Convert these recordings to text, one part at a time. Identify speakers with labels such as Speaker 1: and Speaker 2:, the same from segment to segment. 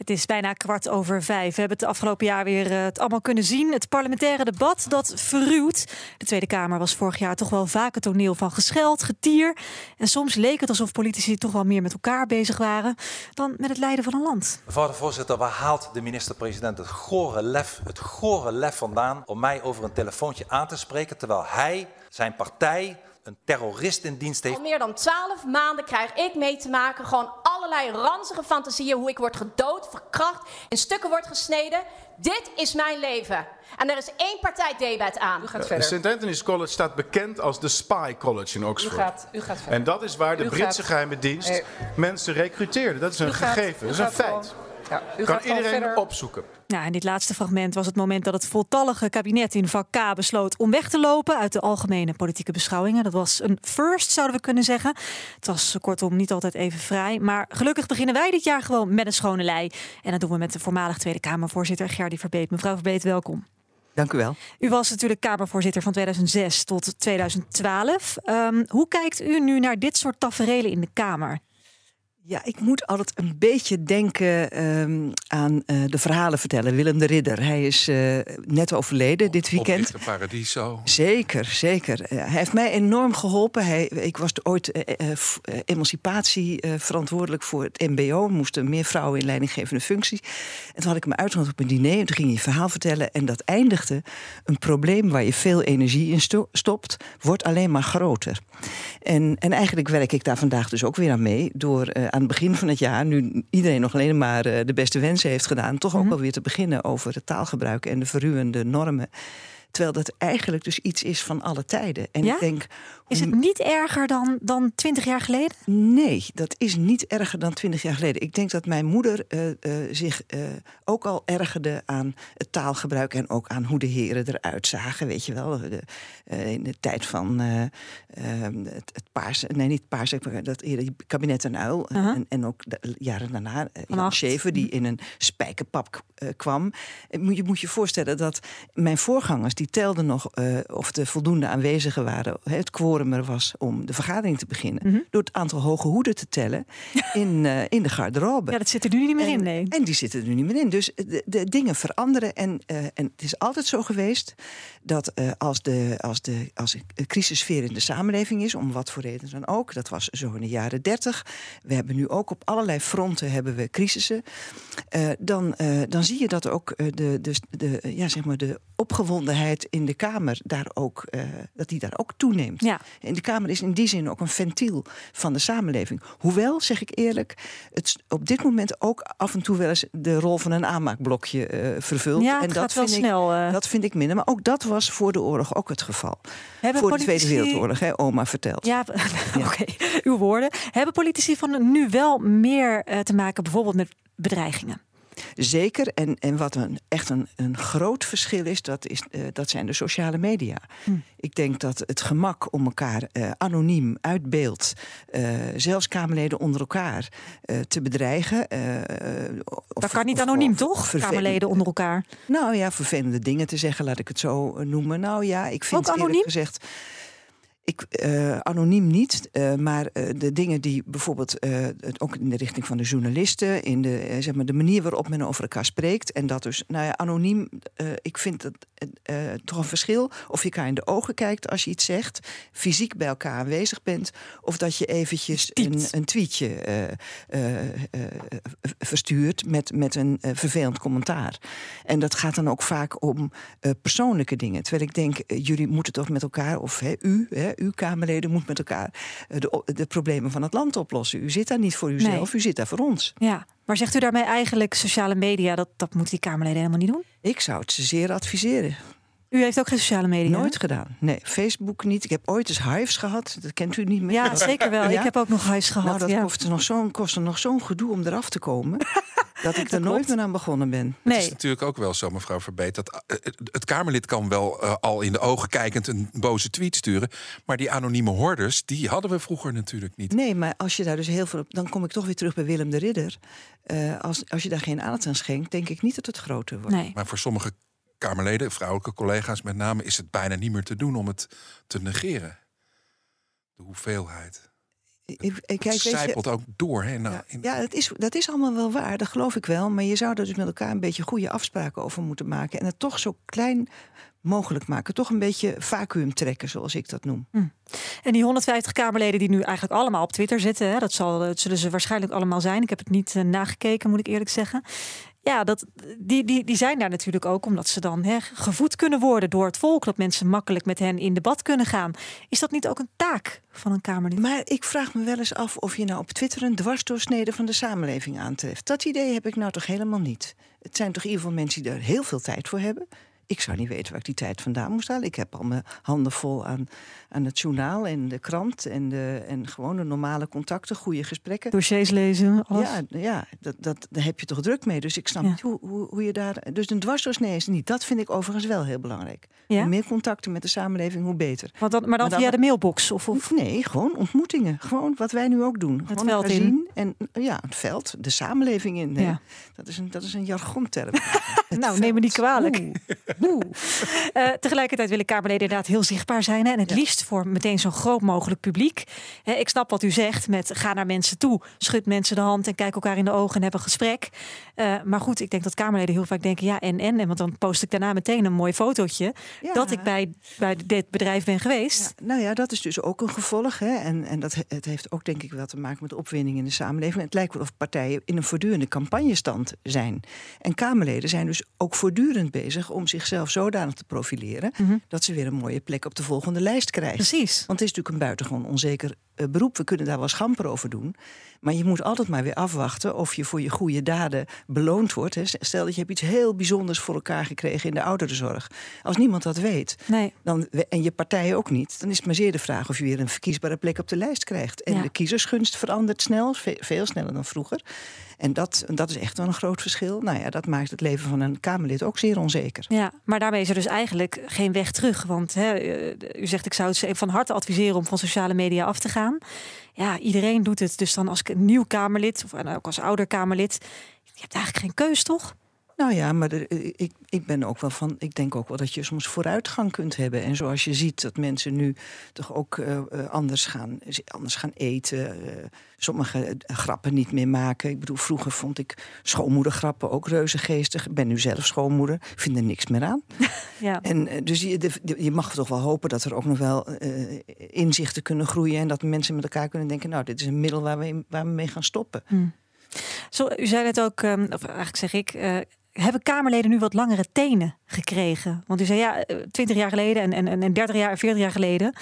Speaker 1: Het is bijna kwart over vijf. We hebben het afgelopen jaar weer eh, het allemaal kunnen zien. Het parlementaire debat dat verruwt. De Tweede Kamer was vorig jaar toch wel vaak het toneel van gescheld, getier. En soms leek het alsof politici toch wel meer met elkaar bezig waren dan met het leiden van een land.
Speaker 2: Mevrouw de voorzitter, waar haalt de minister-president het gore lef, het gore lef vandaan om mij over een telefoontje aan te spreken terwijl hij, zijn partij, een terrorist in dienst heeft.
Speaker 3: Al meer dan twaalf maanden krijg ik mee te maken. Gewoon allerlei ranzige fantasieën. Hoe ik word gedood, verkracht, in stukken word gesneden. Dit is mijn leven. En er is één partij debet aan.
Speaker 4: U gaat verder. St. Anthony's College staat bekend als de Spy College in Oxford.
Speaker 3: U gaat, u gaat verder.
Speaker 4: En dat is waar de
Speaker 3: U
Speaker 4: Britse
Speaker 3: gaat-
Speaker 4: geheime dienst
Speaker 3: Nee.
Speaker 4: mensen recruteerde. Dat is een
Speaker 3: U
Speaker 4: gegeven, dat is een feit.
Speaker 3: gewoon- Ja, u
Speaker 4: kan iedereen
Speaker 3: verder.
Speaker 4: opzoeken.
Speaker 1: Ja, in dit laatste fragment was het moment dat het voltallige kabinet in vak K besloot om weg te lopen uit de algemene politieke beschouwingen. Dat was een first, zouden we kunnen zeggen. Het was kortom niet altijd even vrij. Maar gelukkig beginnen wij dit jaar gewoon met een schone lei. En dat doen we met de voormalig Tweede Kamervoorzitter Gerdy Verbeet. Mevrouw Verbeet, welkom.
Speaker 5: Dank u wel.
Speaker 1: U was natuurlijk Kamervoorzitter van 2006 tot 2012. Ehm, hoe kijkt u nu naar dit soort taferelen in de Kamer?
Speaker 5: Ja, ik moet altijd een beetje denken ehm, aan eh, de verhalen vertellen. Willem de Ridder, hij is eh, net overleden dit weekend.
Speaker 6: Oprichter Paradiso.
Speaker 5: Zeker, zeker. Eh, hij heeft mij enorm geholpen. Hij, ik was ooit emancipatie verantwoordelijk voor het MBO. Moesten meer vrouwen in leidinggevende functies. En toen had ik hem uitgenodigd op een diner. En toen ging hij een verhaal vertellen. En dat eindigde. Een probleem waar je veel energie in sto- stopt, wordt alleen maar groter. En, en eigenlijk werk ik daar vandaag dus ook weer aan mee. Door aan het begin van het jaar, nu iedereen nog alleen maar eh, de beste wensen heeft gedaan, toch ook wel weer te beginnen over het taalgebruik en de verruwende normen. Terwijl dat eigenlijk dus iets is van alle tijden. En
Speaker 1: Ja?
Speaker 5: ik denk,
Speaker 1: Is het niet erger dan, dan 20 jaar geleden?
Speaker 5: Nee, dat is niet erger dan twintig jaar geleden. Ik denk dat mijn moeder eh, eh, zich eh, ook al ergerde aan het taalgebruik en ook aan hoe de heren eruit zagen. Weet je wel, de, in de tijd van eh, eh, het, het paarse, nee niet paarse, maar dat kabinet en uil.
Speaker 1: Uh-huh.
Speaker 5: en, en ook de jaren daarna, Jan. Schever, die in een spijkerpap kwam. Je moet je voorstellen dat mijn voorgangers, die telden nog eh, of er voldoende aanwezigen waren. Het quorum er was om de vergadering te beginnen.
Speaker 1: Mhm.
Speaker 5: Door het aantal hoge hoeden te tellen in, eh, in de garderobe.
Speaker 1: Ja, dat zit er nu niet meer
Speaker 5: en,
Speaker 1: in, nee.
Speaker 5: en die zitten er nu niet meer in. Dus de, de dingen veranderen. En, eh, en het is altijd zo geweest dat als, de, als, de, als een crisissfeer in de samenleving is, om wat voor reden dan ook, dat was zo in de jaren dertig. We hebben nu ook op allerlei fronten hebben we crisissen. dan, dan zie je dat ook de, de, de, ja, zeg maar de opgewondenheid in de Kamer daar ook, eh, dat die daar ook toeneemt.
Speaker 1: Ja.
Speaker 5: En de Kamer is in die zin ook een ventiel van de samenleving. Hoewel, zeg ik eerlijk, het op dit moment ook af en toe wel eens de rol van een aanmaakblokje eh, vervult.
Speaker 1: Ja,
Speaker 5: en dat vind
Speaker 1: snel,
Speaker 5: Ik,
Speaker 1: eh.
Speaker 5: Dat vind ik minder. Maar ook dat was voor de oorlog ook het geval.
Speaker 1: Hebben
Speaker 5: voor de Tweede Wereldoorlog, hè, oma vertelt.
Speaker 1: Ja, oké, uw woorden. Hebben politici van nu wel meer te maken bijvoorbeeld met bedreigingen?
Speaker 5: Zeker. En, en wat een, echt een, een groot verschil is, dat, is eh, dat zijn de sociale media.
Speaker 1: Hm.
Speaker 5: Ik denk dat het gemak om elkaar eh, anoniem, uit beeld, eh, zelfs Kamerleden onder elkaar te bedreigen. of-
Speaker 1: Dat kan niet
Speaker 5: of-
Speaker 1: anoniem,
Speaker 5: of
Speaker 1: toch? Kamerleden onder elkaar.
Speaker 5: Nou ja, vervelende dingen te zeggen, laat ik het zo noemen. Nou ja, ik vind
Speaker 1: Ook anoniem?
Speaker 5: eerlijk gezegd. Ik, eh, anoniem niet, eh, maar eh, de dingen die bijvoorbeeld ook in de richting van de journalisten, in de, zeg maar de manier waarop men over elkaar spreekt. En dat dus, nou ja, anoniem, ik vind het eh, toch een verschil of je elkaar in de ogen kijkt als je iets zegt, fysiek bij elkaar aanwezig bent, of dat je eventjes een, een tweetje verstuurt met, met een vervelend commentaar. En dat gaat dan ook vaak om persoonlijke dingen. Terwijl ik denk, jullie moeten toch met elkaar, of hè, u, hè, uw Kamerleden, moet met elkaar eh, de, de problemen van het land oplossen. U zit daar niet voor uzelf, u zit daar voor ons.
Speaker 1: Ja, maar zegt u daarmee eigenlijk sociale media, dat, dat moeten die Kamerleden helemaal niet doen?
Speaker 5: Ik zou het ze zeer adviseren.
Speaker 1: U heeft ook geen sociale media?
Speaker 5: Nooit
Speaker 1: hè?
Speaker 5: gedaan. Nee, Facebook niet. Ik heb ooit eens Hives gehad. Dat kent u niet meer.
Speaker 1: Ja, zeker wel.
Speaker 5: Ja?
Speaker 1: Ik heb ook nog huis gehad.
Speaker 5: Nou, dat
Speaker 1: ja.
Speaker 5: kostte nog zo'n kostte nog zo'n gedoe om eraf te komen. dat ik er nooit meer aan begonnen ben.
Speaker 1: Nee.
Speaker 6: Het is natuurlijk ook wel zo, mevrouw Verbeet, dat eh, het Kamerlid kan wel uh, al in de ogen kijkend een boze tweet sturen. Maar die anonieme hoorders, die hadden we vroeger natuurlijk niet.
Speaker 5: Nee, maar als je daar dus heel veel op. Dan kom ik toch weer terug bij Willem de Ridder. Uh, als, als je daar geen aandacht aan schenkt, denk ik niet dat het groter wordt.
Speaker 1: Nee.
Speaker 6: Maar voor sommige Kamerleden, vrouwelijke collega's met name, is het bijna niet meer te doen om het te negeren. De hoeveelheid.
Speaker 5: Ik, ik, kijk,
Speaker 6: het zijpelt ook door. Hè, nou,
Speaker 5: ja,
Speaker 6: in...
Speaker 5: ja dat, is, dat is allemaal wel waar, dat geloof ik wel. Maar je zou er dus met elkaar een beetje goede afspraken over moeten maken. En het toch zo klein mogelijk maken. Toch een beetje vacuüm trekken, zoals ik dat noem.
Speaker 1: Hm. En die 150 Kamerleden die nu eigenlijk allemaal op Twitter zitten, hè, dat, zal, dat zullen ze waarschijnlijk allemaal zijn. Ik heb het niet uh, nagekeken, moet ik eerlijk zeggen. Ja, dat, die, die, die zijn daar natuurlijk ook omdat ze dan hè, gevoed kunnen worden door het volk. Dat mensen makkelijk met hen in debat kunnen gaan. Is dat niet ook een taak van een Kamerlid?
Speaker 5: Maar ik vraag me wel eens af of je nou op Twitter een dwarsdoorsnede van de samenleving aantreft. Dat idee heb ik nou toch helemaal niet. Het zijn toch in ieder geval mensen die er heel veel tijd voor hebben. Ik zou niet weten waar ik die tijd vandaan moest halen. Ik heb al mijn handen vol aan, aan het journaal en de krant en, de, en gewoon de normale contacten, goede gesprekken.
Speaker 1: Dossiers lezen, alles.
Speaker 5: Ja, ja dat, dat, daar heb je toch druk mee. Dus ik snap ja. niet hoe, hoe, hoe, je daar... Dus een dwarsdoorsnee is niet. Dat vind ik overigens wel heel belangrijk.
Speaker 1: Ja?
Speaker 5: Hoe meer contacten met de samenleving, hoe beter.
Speaker 1: Maar dan, maar dan, maar dan via de mailbox? Of, of,
Speaker 5: Nee, gewoon ontmoetingen. Gewoon wat wij nu ook doen.
Speaker 1: Het
Speaker 5: gewoon
Speaker 1: veld in.
Speaker 5: En ja, het veld, de samenleving in. Dat, is een, dat is een jargonterm.
Speaker 1: nou, neem me niet kwalijk. Uh, tegelijkertijd willen Kamerleden inderdaad heel zichtbaar zijn. Hè? En het
Speaker 5: Ja.
Speaker 1: liefst voor meteen zo groot mogelijk publiek. Hè, ik snap wat u zegt met ga naar mensen toe. Schud mensen de hand en kijk elkaar in de ogen en heb een gesprek. Uh, maar goed, ik denk dat Kamerleden heel vaak denken ja en en. en want dan post ik daarna meteen een mooi fotootje.
Speaker 5: Ja.
Speaker 1: Dat ik bij, bij dit bedrijf ben geweest.
Speaker 5: Nou ja, dat is dus ook een gevolg. Hè? En, en dat, het heeft ook denk ik wel te maken met opwinding in de samenleving. Het lijkt wel of partijen in een voortdurende campagnestand zijn. En Kamerleden zijn dus ook voortdurend bezig om zichzelf zodanig te profileren...
Speaker 1: Mhm.
Speaker 5: dat ze weer een mooie plek op de volgende lijst krijgen.
Speaker 1: Precies.
Speaker 5: Want het is natuurlijk een buitengewoon onzeker uh, beroep. We kunnen daar wel schamper over doen. Maar je moet altijd maar weer afwachten of je voor je goede daden beloond wordt. Hè. Stel dat je hebt iets heel bijzonders voor elkaar gekregen in de ouderenzorg. Als niemand dat weet,
Speaker 1: Nee.
Speaker 5: dan, en je partij ook niet, dan is het maar zeer de vraag of je weer een verkiesbare plek op de lijst krijgt. En
Speaker 1: Ja.
Speaker 5: de kiezersgunst verandert snel, veel sneller dan vroeger. En dat, dat is echt wel een groot verschil. Nou ja, dat maakt het leven van een Kamerlid ook zeer onzeker.
Speaker 1: Ja, maar daarmee is er dus eigenlijk geen weg terug. Want hè, eh, u zegt, ik zou het van harte adviseren om van sociale media af te gaan. Ja, iedereen doet het. Dus dan als nieuw Kamerlid, of en ook als ouder Kamerlid, je hebt eigenlijk geen keus, toch?
Speaker 5: Nou ja, maar er- ik, ik ben ook wel van. Ik denk ook wel dat je soms vooruitgang kunt hebben. En zoals je ziet dat mensen nu toch ook eh, eh, anders, gaan, anders gaan eten. eh, sommige eh, grappen niet meer maken. Ik bedoel, vroeger vond ik schoonmoedergrappen ook reuze geestig. Ik ben nu zelf schoonmoeder. Ik vind er niks meer aan.
Speaker 1: Ja.
Speaker 5: En eh, dus je, de- je mag toch wel hopen dat er ook nog wel eh, inzichten kunnen groeien. En dat mensen met elkaar kunnen denken: nou, dit is een middel waar we, waar we mee gaan stoppen.
Speaker 1: Zo, u zei net ook, ehm, of eigenlijk zeg ik, eh, hebben Kamerleden nu wat langere tenen gekregen? Want u zei ja, eh, 20 jaar geleden en, en, en 30 jaar en 40 jaar geleden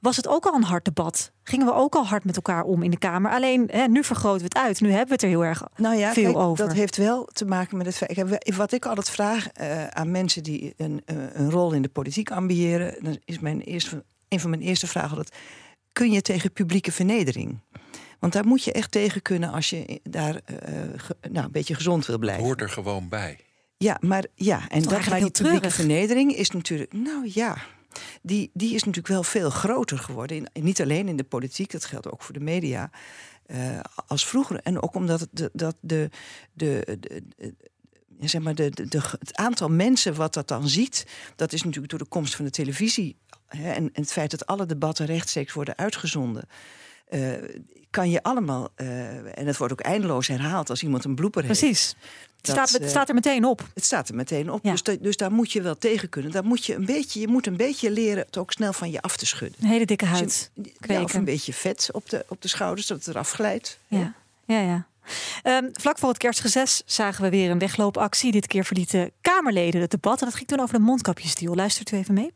Speaker 1: was het ook al een hard debat. Gingen we ook al hard met elkaar om in de Kamer. Alleen hè, nu vergroten we het uit. Nu hebben we het er heel erg
Speaker 5: Nou ja,
Speaker 1: veel
Speaker 5: kijk,
Speaker 1: over.
Speaker 5: dat heeft wel te maken met het feit. Wat ik altijd vraag eh, aan mensen die een, eh, een rol in de politiek ambiëren, dan is mijn eerste, een van mijn eerste vragen altijd: kun je tegen publieke vernedering? Want daar moet je echt tegen kunnen als je daar eh, ge- nou, een beetje gezond wil blijven.
Speaker 6: Hoort er gewoon bij.
Speaker 5: Ja, maar ja, en dat, maar die publieke
Speaker 1: treurig.
Speaker 5: vernedering is natuurlijk, nou ja, die, die is natuurlijk wel veel groter geworden. In, niet alleen in de politiek, dat geldt ook voor de media. eh, als vroeger. En ook omdat het, de, dat de, de, de, zeg maar de, de, de- het aantal mensen wat dat dan ziet, dat is natuurlijk door de komst van de televisie hè, en, en het feit dat alle debatten rechtstreeks worden uitgezonden. Eh, kan je allemaal, eh, en het wordt ook eindeloos herhaald als iemand een blooper heeft.
Speaker 1: Precies. Het
Speaker 5: Dat,
Speaker 1: staat, het
Speaker 5: eh,
Speaker 1: staat er meteen op.
Speaker 5: Het staat er meteen op.
Speaker 1: Ja.
Speaker 5: Dus, dus daar moet je wel tegen kunnen. Daar moet je, een beetje, je moet een beetje leren het ook snel van je af te schudden.
Speaker 1: Een hele dikke
Speaker 5: Dus
Speaker 1: huid.
Speaker 5: je- ja, of een beetje vet op de, op de schouders, dat het eraf glijdt.
Speaker 1: Ja, ja, ja. Ehm, vlak voor het kerstreces zagen we weer een wegloopactie. Dit keer verlieten Kamerleden het debat. En dat ging toen over de mondkapjesdeal. Luistert u even mee?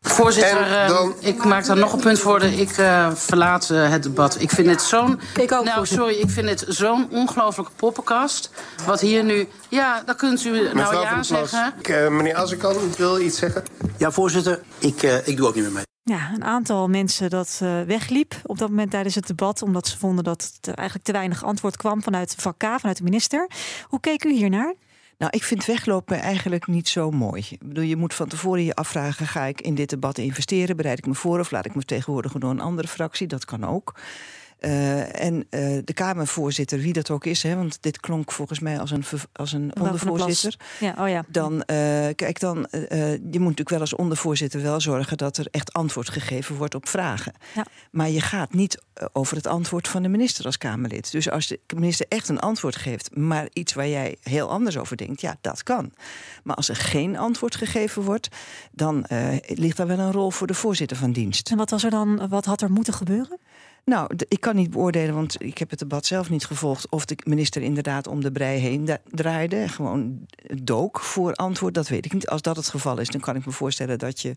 Speaker 7: Voorzitter, eh,
Speaker 8: dan-
Speaker 7: ik maak daar nog een punt voor. Ik eh, verlaat eh, het debat. Ik vind dit zo'n.
Speaker 1: Ik ook,
Speaker 7: Nou, sorry, ik vind dit zo'n ongelofelijke poppenkast. Wat hier nu. Ja, dan kunt u nou ja zeggen.
Speaker 8: ik, meneer Azarkan wil iets zeggen.
Speaker 9: Ja, voorzitter, ik, eh, ik doe ook niet meer mee.
Speaker 1: Ja, een aantal mensen dat uh, wegliep op dat moment tijdens het debat, omdat ze vonden dat er eigenlijk te weinig antwoord kwam vanuit de vak vanuit de minister. Hoe keek u hiernaar?
Speaker 5: Nou, ik vind weglopen eigenlijk niet zo mooi. Ik bedoel, je moet van tevoren je afvragen: ga ik in dit debat investeren? Bereid ik me voor of laat ik me vertegenwoordigen door een andere fractie? Dat kan ook. Uh, en uh, de Kamervoorzitter, wie dat ook is, hè, want dit klonk volgens mij als een, als een ondervoorzitter.
Speaker 1: Ja, oh ja.
Speaker 5: Dan, uh, kijk, dan, je moet natuurlijk wel als ondervoorzitter wel zorgen dat er echt antwoord gegeven wordt op vragen. Ja. Maar je gaat niet over het antwoord van de minister als Kamerlid. Dus als de minister echt een antwoord geeft, maar iets waar jij heel anders over denkt, ja, dat kan. Maar als er geen antwoord gegeven wordt, dan ligt daar wel een rol voor de voorzitter van dienst.
Speaker 1: En wat was er dan, wat had er moeten gebeuren?
Speaker 5: Nou, ik kan niet beoordelen, want ik heb het debat zelf niet gevolgd. of de minister inderdaad om de brei heen draaide. Gewoon dook voor antwoord. Dat weet ik niet. Als dat het geval is, dan kan ik me voorstellen dat je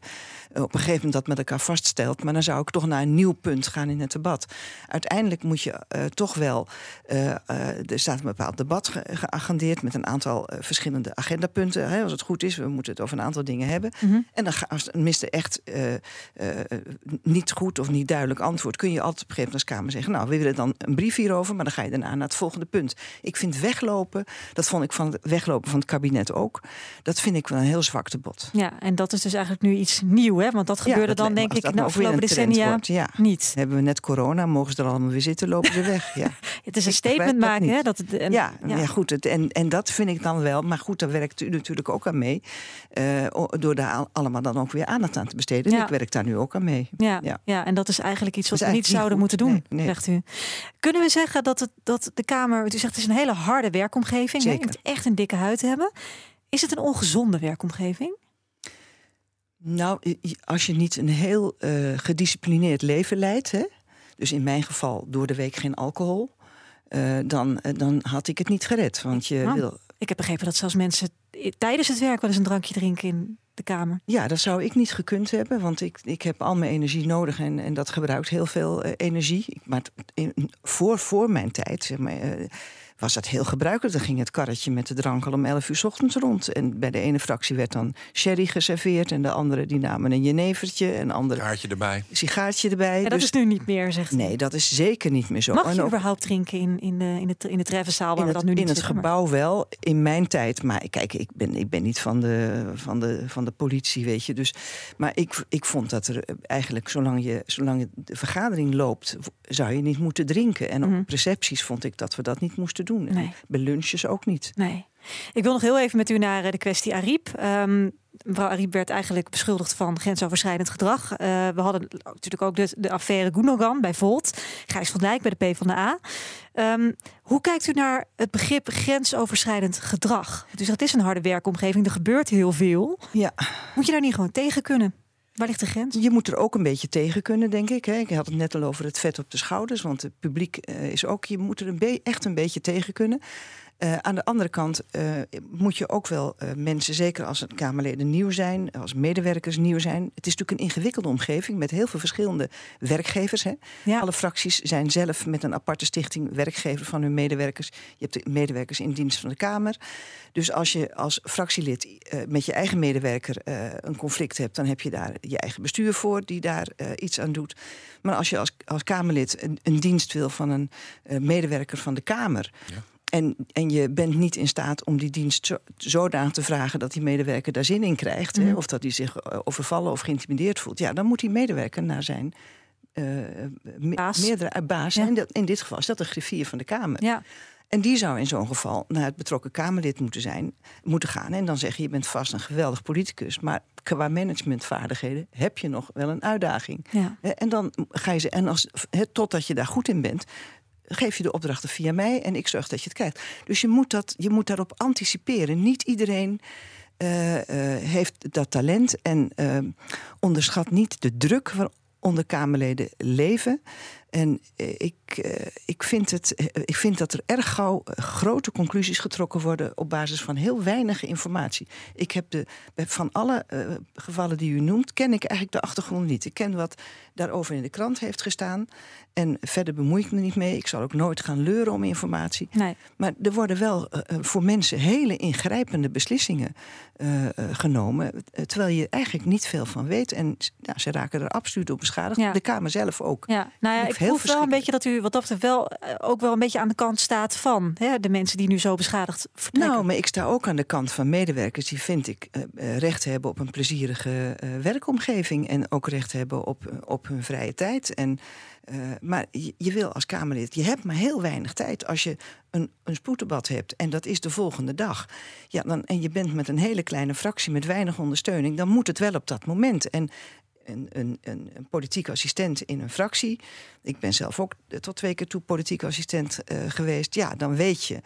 Speaker 5: eh, op een gegeven moment dat met elkaar vaststelt. Maar dan zou ik toch naar een nieuw punt gaan in het debat. Uiteindelijk moet je uh, toch wel. Uh, er staat een bepaald debat geagendeerd met een aantal verschillende agendapunten. Hè, als het goed is, we moeten het over een aantal dingen hebben. Mm -hmm. En dan als de minister echt niet goed of niet duidelijk antwoord, kun je altijd gegeven als Kamer zeggen... nou, we willen dan een brief hierover, maar dan ga je daarna naar het volgende punt. Ik vind weglopen, dat vond ik van het weglopen van het kabinet ook... dat vind ik wel een heel zwak bod.
Speaker 1: Ja, en dat is dus eigenlijk nu iets nieuw, hè? Want dat gebeurde dan denk ik in de afgelopen decennia
Speaker 5: ja.
Speaker 1: niet.
Speaker 5: Hebben we net corona, mogen ze er allemaal weer zitten, lopen ze weg. Ja.
Speaker 1: het is een statement maken, hè? Dat het,
Speaker 5: en, ja, ja. goed, het, en, en dat vind ik dan wel. Maar goed, daar werkt u natuurlijk ook aan mee. Uh, door daar allemaal dan ook weer aandacht aan te besteden. En ik werk daar nu ook aan mee.
Speaker 1: Ja, ja. ja. en dat is eigenlijk iets wat we niet zouden moeten doen, nee, zegt u. Kunnen we zeggen dat, het, dat de Kamer, u zegt het is een hele harde werkomgeving, Zeker. je moet echt een dikke huid hebben. Is het een ongezonde werkomgeving?
Speaker 5: Nou, als je niet een heel uh, gedisciplineerd leven leidt, hè? dus in mijn geval door de week geen alcohol, uh, dan, uh, dan had ik het niet gered. Want je
Speaker 1: nou,
Speaker 5: wil.
Speaker 1: Ik heb begrepen dat zelfs mensen tijdens het werk wel eens een drankje drinken in de kamer.
Speaker 5: Ja, dat zou ik niet gekund hebben, want ik, ik heb al mijn energie nodig en, en dat gebruikt heel veel uh, energie. Maar voor, voor mijn tijd, zeg maar, uh, was dat heel gebruikelijk. Dan ging het karretje met de drank al om 11 uur s ochtends rond. En bij de ene fractie werd dan sherry geserveerd. En de andere die namen een jenevertje. En andere
Speaker 6: sigaartje erbij.
Speaker 5: Sigaartje erbij.
Speaker 1: Ja, dat
Speaker 5: dus,
Speaker 1: is nu niet meer, zegt
Speaker 5: Nee, dat is zeker niet meer zo.
Speaker 1: Mag je überhaupt drinken in, in, de, in, het, in de treffenzaal waar
Speaker 5: in
Speaker 1: we dat nu niet
Speaker 5: In het
Speaker 1: zitten,
Speaker 5: gebouw maar. wel, in mijn tijd. Maar kijk, ik ben, ik ben niet van de, van, de, van de politie, weet je. Dus, maar ik, ik vond dat er eigenlijk, zolang, je, zolang de vergadering loopt... zou je niet moeten drinken. En op
Speaker 1: Mhm.
Speaker 5: recepties vond ik dat we dat niet moesten doen.
Speaker 1: Nee.
Speaker 5: Bij lunches ook niet.
Speaker 1: Nee. Ik wil nog heel even met u naar eh, de kwestie Ariep. Um, mevrouw Ariep werd eigenlijk beschuldigd van grensoverschrijdend gedrag. Uh, we hadden natuurlijk ook de, de affaire Gundogan bij Volt. Gijs van Dijk bij de PvdA. Um, hoe kijkt u naar het begrip grensoverschrijdend gedrag? Dus het is een harde werkomgeving, er gebeurt heel veel.
Speaker 5: Ja.
Speaker 1: Moet je daar niet gewoon tegen kunnen? Waar ligt de grens?
Speaker 5: Je moet er ook een beetje tegen kunnen, denk ik. Ik had het net al over het vet op de schouders. Want het publiek uh, is ook. Je moet er een echt een beetje tegen kunnen. Uh, aan de andere kant uh, moet je ook wel uh, mensen, zeker als het Kamerleden nieuw zijn, als medewerkers nieuw zijn. Het is natuurlijk een ingewikkelde omgeving met heel veel verschillende werkgevers. Hè?
Speaker 1: Ja.
Speaker 5: Alle fracties zijn zelf met een aparte stichting werkgever van hun medewerkers. Je hebt de medewerkers in dienst van de Kamer. Dus als je als fractielid met je eigen medewerker een conflict hebt, dan heb je daar je eigen bestuur voor die daar iets aan doet. Maar als je als, als Kamerlid een, een dienst wil van een medewerker van de Kamer.
Speaker 6: Ja.
Speaker 5: En, en je bent niet in staat om die dienst zo, zodanig te vragen dat die medewerker daar zin in krijgt.
Speaker 1: Mhm.
Speaker 5: Hè, of dat hij zich overvallen of geïntimideerd voelt. Ja, dan moet die medewerker naar zijn uh, me
Speaker 1: baas.
Speaker 5: meerdere baas.
Speaker 1: Ja.
Speaker 5: En dat, in dit geval is dat de griffier van de Kamer.
Speaker 1: Ja.
Speaker 5: En die zou in zo'n geval naar het betrokken Kamerlid moeten, zijn, moeten gaan. En dan zeg je, je bent vast een geweldig politicus. Maar qua managementvaardigheden heb je nog wel een uitdaging.
Speaker 1: Ja.
Speaker 5: En dan ga je ze, en als, he, totdat je daar goed in bent, geef je de opdrachten via mij en ik zorg dat je het krijgt. Dus je moet, dat, je moet daarop anticiperen. Niet iedereen uh, uh, heeft dat talent en uh, onderschat niet de druk waaronder Kamerleden leven. En eh, ik, eh, ik, vind het, eh, ik vind dat er erg gauw grote conclusies getrokken worden op basis van heel weinig informatie. Ik heb de, van alle gevallen die u noemt, ken ik eigenlijk de achtergrond niet. Ik ken wat daarover in de krant heeft gestaan. En verder bemoei ik me niet mee. Ik zal ook nooit gaan leuren om informatie.
Speaker 1: Nee.
Speaker 5: Maar er worden wel voor mensen hele ingrijpende beslissingen genomen. Terwijl je eigenlijk niet veel van weet. En nou, ze raken er absoluut door beschadigd.
Speaker 1: Ja.
Speaker 5: De Kamer zelf ook.
Speaker 1: Ja, nou ja, ik
Speaker 5: heel
Speaker 1: wel een beetje dat u wat dat betreft wel eh, ook wel een beetje aan de kant staat van hè, de mensen die nu zo beschadigd vertrekken.
Speaker 5: Nou, maar ik sta ook aan de kant van medewerkers die, vind ik, eh, eh, recht hebben op een plezierige werkomgeving. En ook recht hebben op, op hun vrije tijd. En, maar je, je wil als Kamerlid, je hebt maar heel weinig tijd. Als je een, een spoeddebat hebt en dat is de volgende dag. Ja, dan, en je bent met een hele kleine fractie met weinig ondersteuning, dan moet het wel op dat moment. En een, een, een, een politiek assistent in een fractie. Ik ben zelf ook tot twee keer toe politiek assistent eh, geweest. Ja, dan weet je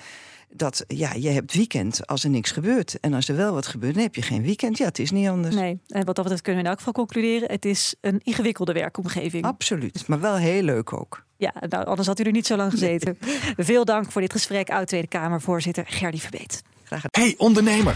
Speaker 5: dat ja, je hebt weekend als er niks gebeurt. En als er wel wat gebeurt, dan heb je geen weekend. Ja, het is niet anders.
Speaker 1: Nee, en wat dat betreft kunnen we in elk geval concluderen: het is een ingewikkelde werkomgeving.
Speaker 5: Absoluut, maar wel heel leuk ook.
Speaker 1: Ja, nou, anders had u er niet zo lang gezeten. Veel dank voor dit gesprek, oud Tweede Kamervoorzitter Gerdy Verbeet.
Speaker 10: Hey ondernemer,